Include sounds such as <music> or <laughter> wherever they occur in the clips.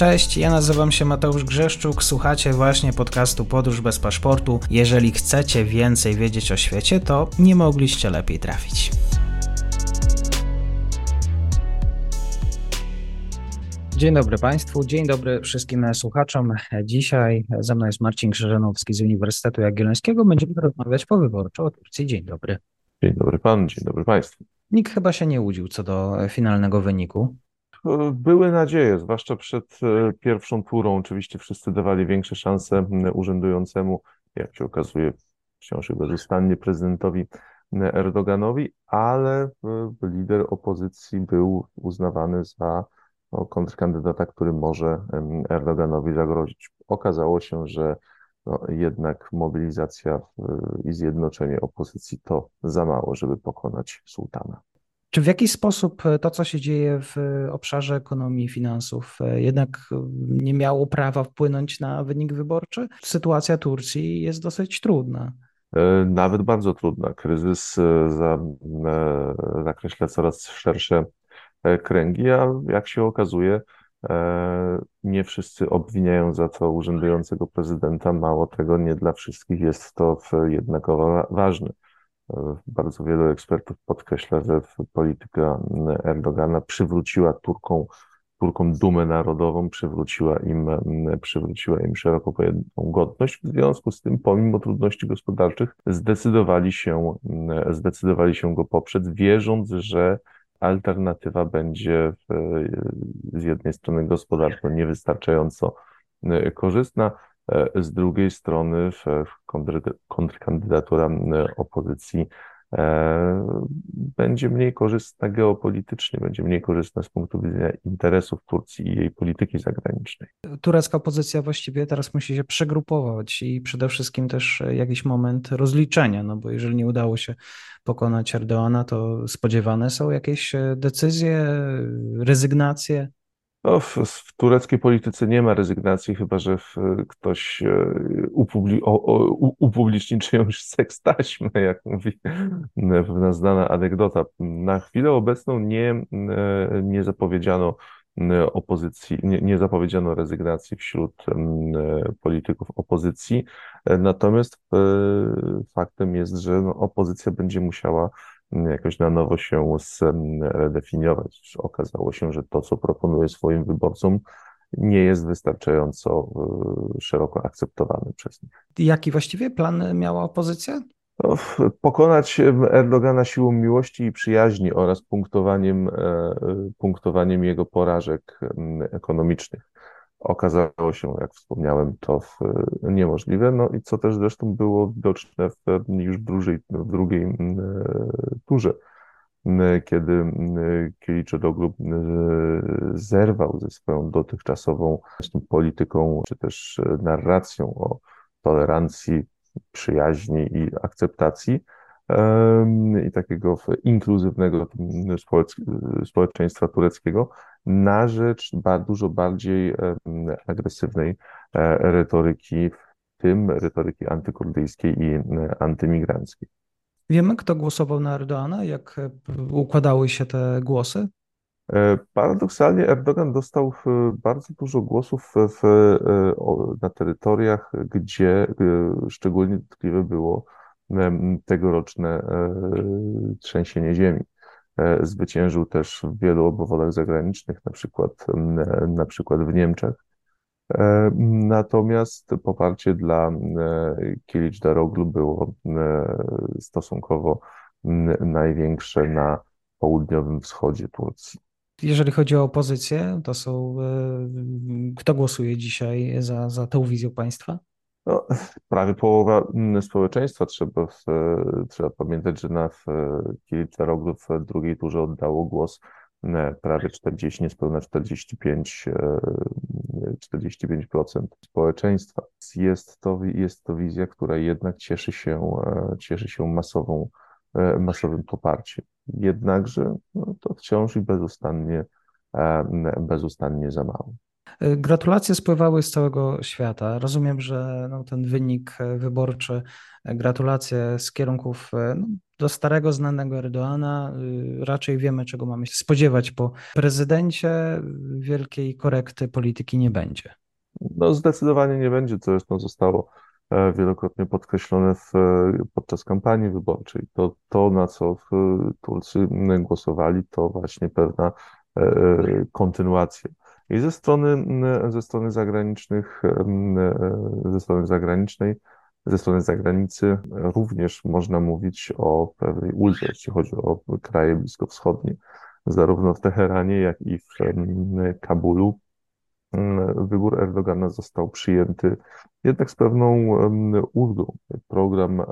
Cześć, ja nazywam się Mateusz Grzeszczuk, słuchacie właśnie podcastu Podróż bez paszportu. Jeżeli chcecie więcej wiedzieć o świecie, to nie mogliście lepiej trafić. Dzień dobry Państwu, dzień dobry wszystkim słuchaczom. Dzisiaj ze mną jest Marcin Krzyżanowski z Uniwersytetu Jagiellońskiego. Będziemy rozmawiać po wyborczo o Turcji. Dzień dobry. Dzień dobry Pan, dzień dobry Państwu. Nikt chyba się nie łudził co do finalnego wyniku. Były nadzieje, zwłaszcza przed e, pierwszą turą. Oczywiście wszyscy dawali większe szanse urzędującemu, jak się okazuje, wciąż bezustannie prezydentowi Erdoganowi, ale e, lider opozycji był uznawany za no, kontrkandydata, który może Erdoganowi zagrozić. Okazało się, że no, jednak mobilizacja i zjednoczenie opozycji to za mało, żeby pokonać sułtana. Czy w jakiś sposób e, to, co się dzieje w e, obszarze ekonomii i finansów, e, jednak nie miało prawa wpłynąć na wynik wyborczy? Sytuacja Turcji jest dosyć trudna. Nawet bardzo trudna. Kryzys zakreśla coraz szersze kręgi, a jak się okazuje, nie wszyscy obwiniają za to urzędującego prezydenta. Mało tego, nie dla wszystkich jest to jednakowo ważne. Bardzo wielu ekspertów podkreśla, że polityka Erdogana przywróciła Turkom, Turkom dumę narodową, przywróciła im, przywróciła im szeroko pojętą godność. W związku z tym, pomimo trudności gospodarczych, zdecydowali się, zdecydowali się go poprzeć, wierząc, że alternatywa będzie z jednej strony gospodarczo niewystarczająco korzystna, z drugiej strony kontrkandydatura opozycji e, będzie mniej korzystna geopolitycznie, będzie mniej korzystna z punktu widzenia interesów Turcji i jej polityki zagranicznej. Turecka opozycja właściwie teraz musi się przegrupować i przede wszystkim też jakiś moment rozliczenia, no bo jeżeli nie udało się pokonać Erdoana, to spodziewane są jakieś decyzje, rezygnacje? No, w, w, tureckiej polityce nie ma rezygnacji, chyba że ktoś e, upubli o, o, upubliczni czyjąś <laughs> seks taśmę, jak mówi pewna znana anegdota. Na chwilę obecną nie, e, nie zapowiedziano opozycji, nie, nie zapowiedziano rezygnacji wśród polityków opozycji, natomiast e, faktem jest, że no, opozycja będzie musiała jakoś na nowo się redefiniować. Okazało się, że to, co proponuje swoim wyborcom, nie jest wystarczająco e, szeroko akceptowane przez nich. Jaki właściwie plan miała opozycja? Pokonać Erdogana siłą miłości i przyjaźni oraz punktowaniem, e, punktowaniem jego porażek ekonomicznych. Okazało się, jak wspomniałem, to niemożliwe. No i co też zresztą było widoczne w, już w drugiej, w drugiej e, turze, kiedy Kilicdaroglu zerwał ze swoją dotychczasową polityką, czy też narracją o tolerancji, przyjaźni i akceptacji i takiego inkluzywnego społeczeństwa tureckiego na rzecz dużo bardziej agresywnej e, retoryki, w tym retoryki antykurdyjskiej i antymigranckiej. Wiemy, kto głosował na Erdoana, jak e, układały się te głosy? E, paradoksalnie Erdogan dostał bardzo dużo głosów w, na terytoriach, gdzie szczególnie dotkliwe było tegoroczne trzęsienie ziemi. E, zwyciężył też w wielu obwodach zagranicznych, na przykład, na przykład w Niemczech. E, natomiast poparcie dla Kilicz Daroglu było stosunkowo największe na południowym wschodzie Turcji. Jeżeli chodzi o opozycję, to są. E, kto głosuje dzisiaj za, za tą wizją państwa? No, prawie połowa mm, społeczeństwa trzeba, w, trzeba pamiętać, że na w kilka w drugiej turze oddało głos mm, prawie 40, niespełna 45, 45% e, społeczeństwa. Jest to, jest to wizja, która jednak cieszy się, e, cieszy się masową, e, masowym poparciem. Jednakże no, to wciąż i bezustannie, bezustannie za mało. Gratulacje spływały z całego świata. Rozumiem, że no, ten wynik wyborczy, gratulacje z kierunków no, do starego, znanego Erdoana. Raczej wiemy, czego mamy się spodziewać po prezydencie. Wielkiej korekty polityki nie będzie. No zdecydowanie nie będzie, co zresztą zostało e, wielokrotnie podkreślone w, podczas kampanii wyborczej. To, to, na co Turcy głosowali, to właśnie pewna e, e, kontynuacja. I ze strony, ze strony zagranicznych, ze strony zagranicznej, ze strony zagranicy również można mówić o pewnej uldze, jeśli chodzi o kraje bliskowschodnie. Zarówno w Teheranie, jak i w Kabulu Mm, wybór Erdogana został przyjęty jednak z pewną ulgą. Program, e,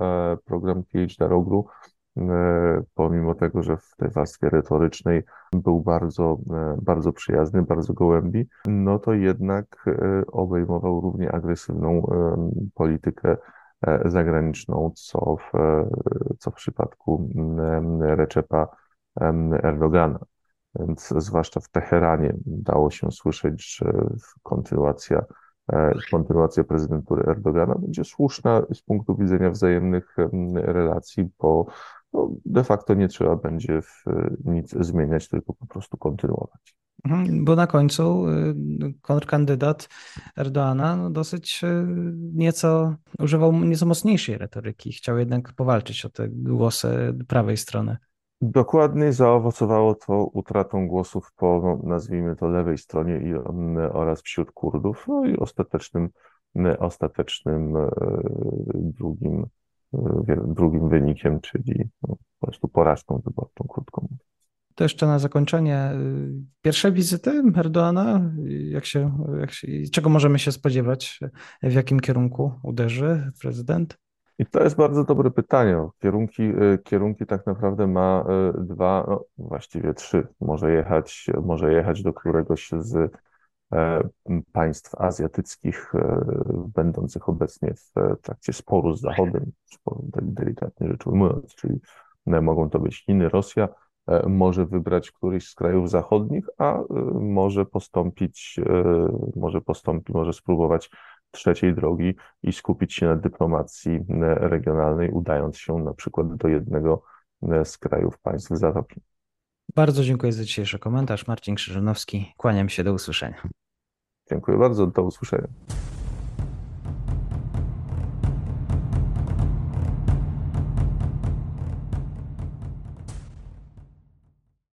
program Kilicz Daroglu, e, pomimo tego, że w tej warstwie retorycznej był bardzo, e, bardzo przyjazny, bardzo gołębi, no to jednak obejmował równie agresywną politykę zagraniczną, co w, co w przypadku Recepa Erdogana. Więc zwłaszcza w Teheranie dało się słyszeć, że kontynuacja, e, kontynuacja prezydentury Erdogana będzie słuszna z punktu widzenia wzajemnych relacji, bo no, de facto nie trzeba będzie nic zmieniać, tylko po prostu kontynuować. Mhm, bo na końcu y, kontrkandydat Erdoana no dosyć y, nieco używał nieco mocniejszej retoryki. Chciał jednak powalczyć o te głosy prawej strony. Dokładniej zaowocowało to utratą głosów po, no, nazwijmy to, lewej stronie i, oraz wśród Kurdów, no i ostatecznym, ostatecznym drugim, drugim wynikiem, czyli no, po prostu porażką wyborczą, krótko mówiąc. To jeszcze na zakończenie. Pierwsze wizyty Erdoana, jak się, jak się, czego możemy się spodziewać? W jakim kierunku uderzy prezydent? I to jest bardzo dobre pytanie. Kierunki, kierunki tak naprawdę ma y, dwa, no właściwie trzy. Może jechać, może jechać do któregoś z e, państw azjatyckich e, będących obecnie w trakcie sporu z Zachodem, delikatnie rzecz ujmując, czyli mogą to być Chiny, Rosja, e, może wybrać któryś z krajów zachodnich, a może postąpić, może postąpić, może spróbować trzeciej drogi i skupić się na dyplomacji e, regionalnej, udając się na przykład do jednego e, z krajów państw Zatoki. Bardzo dziękuję za dzisiejszy komentarz. Marcin Krzyżanowski, kłaniam się, do usłyszenia. Dziękuję bardzo, do usłyszenia.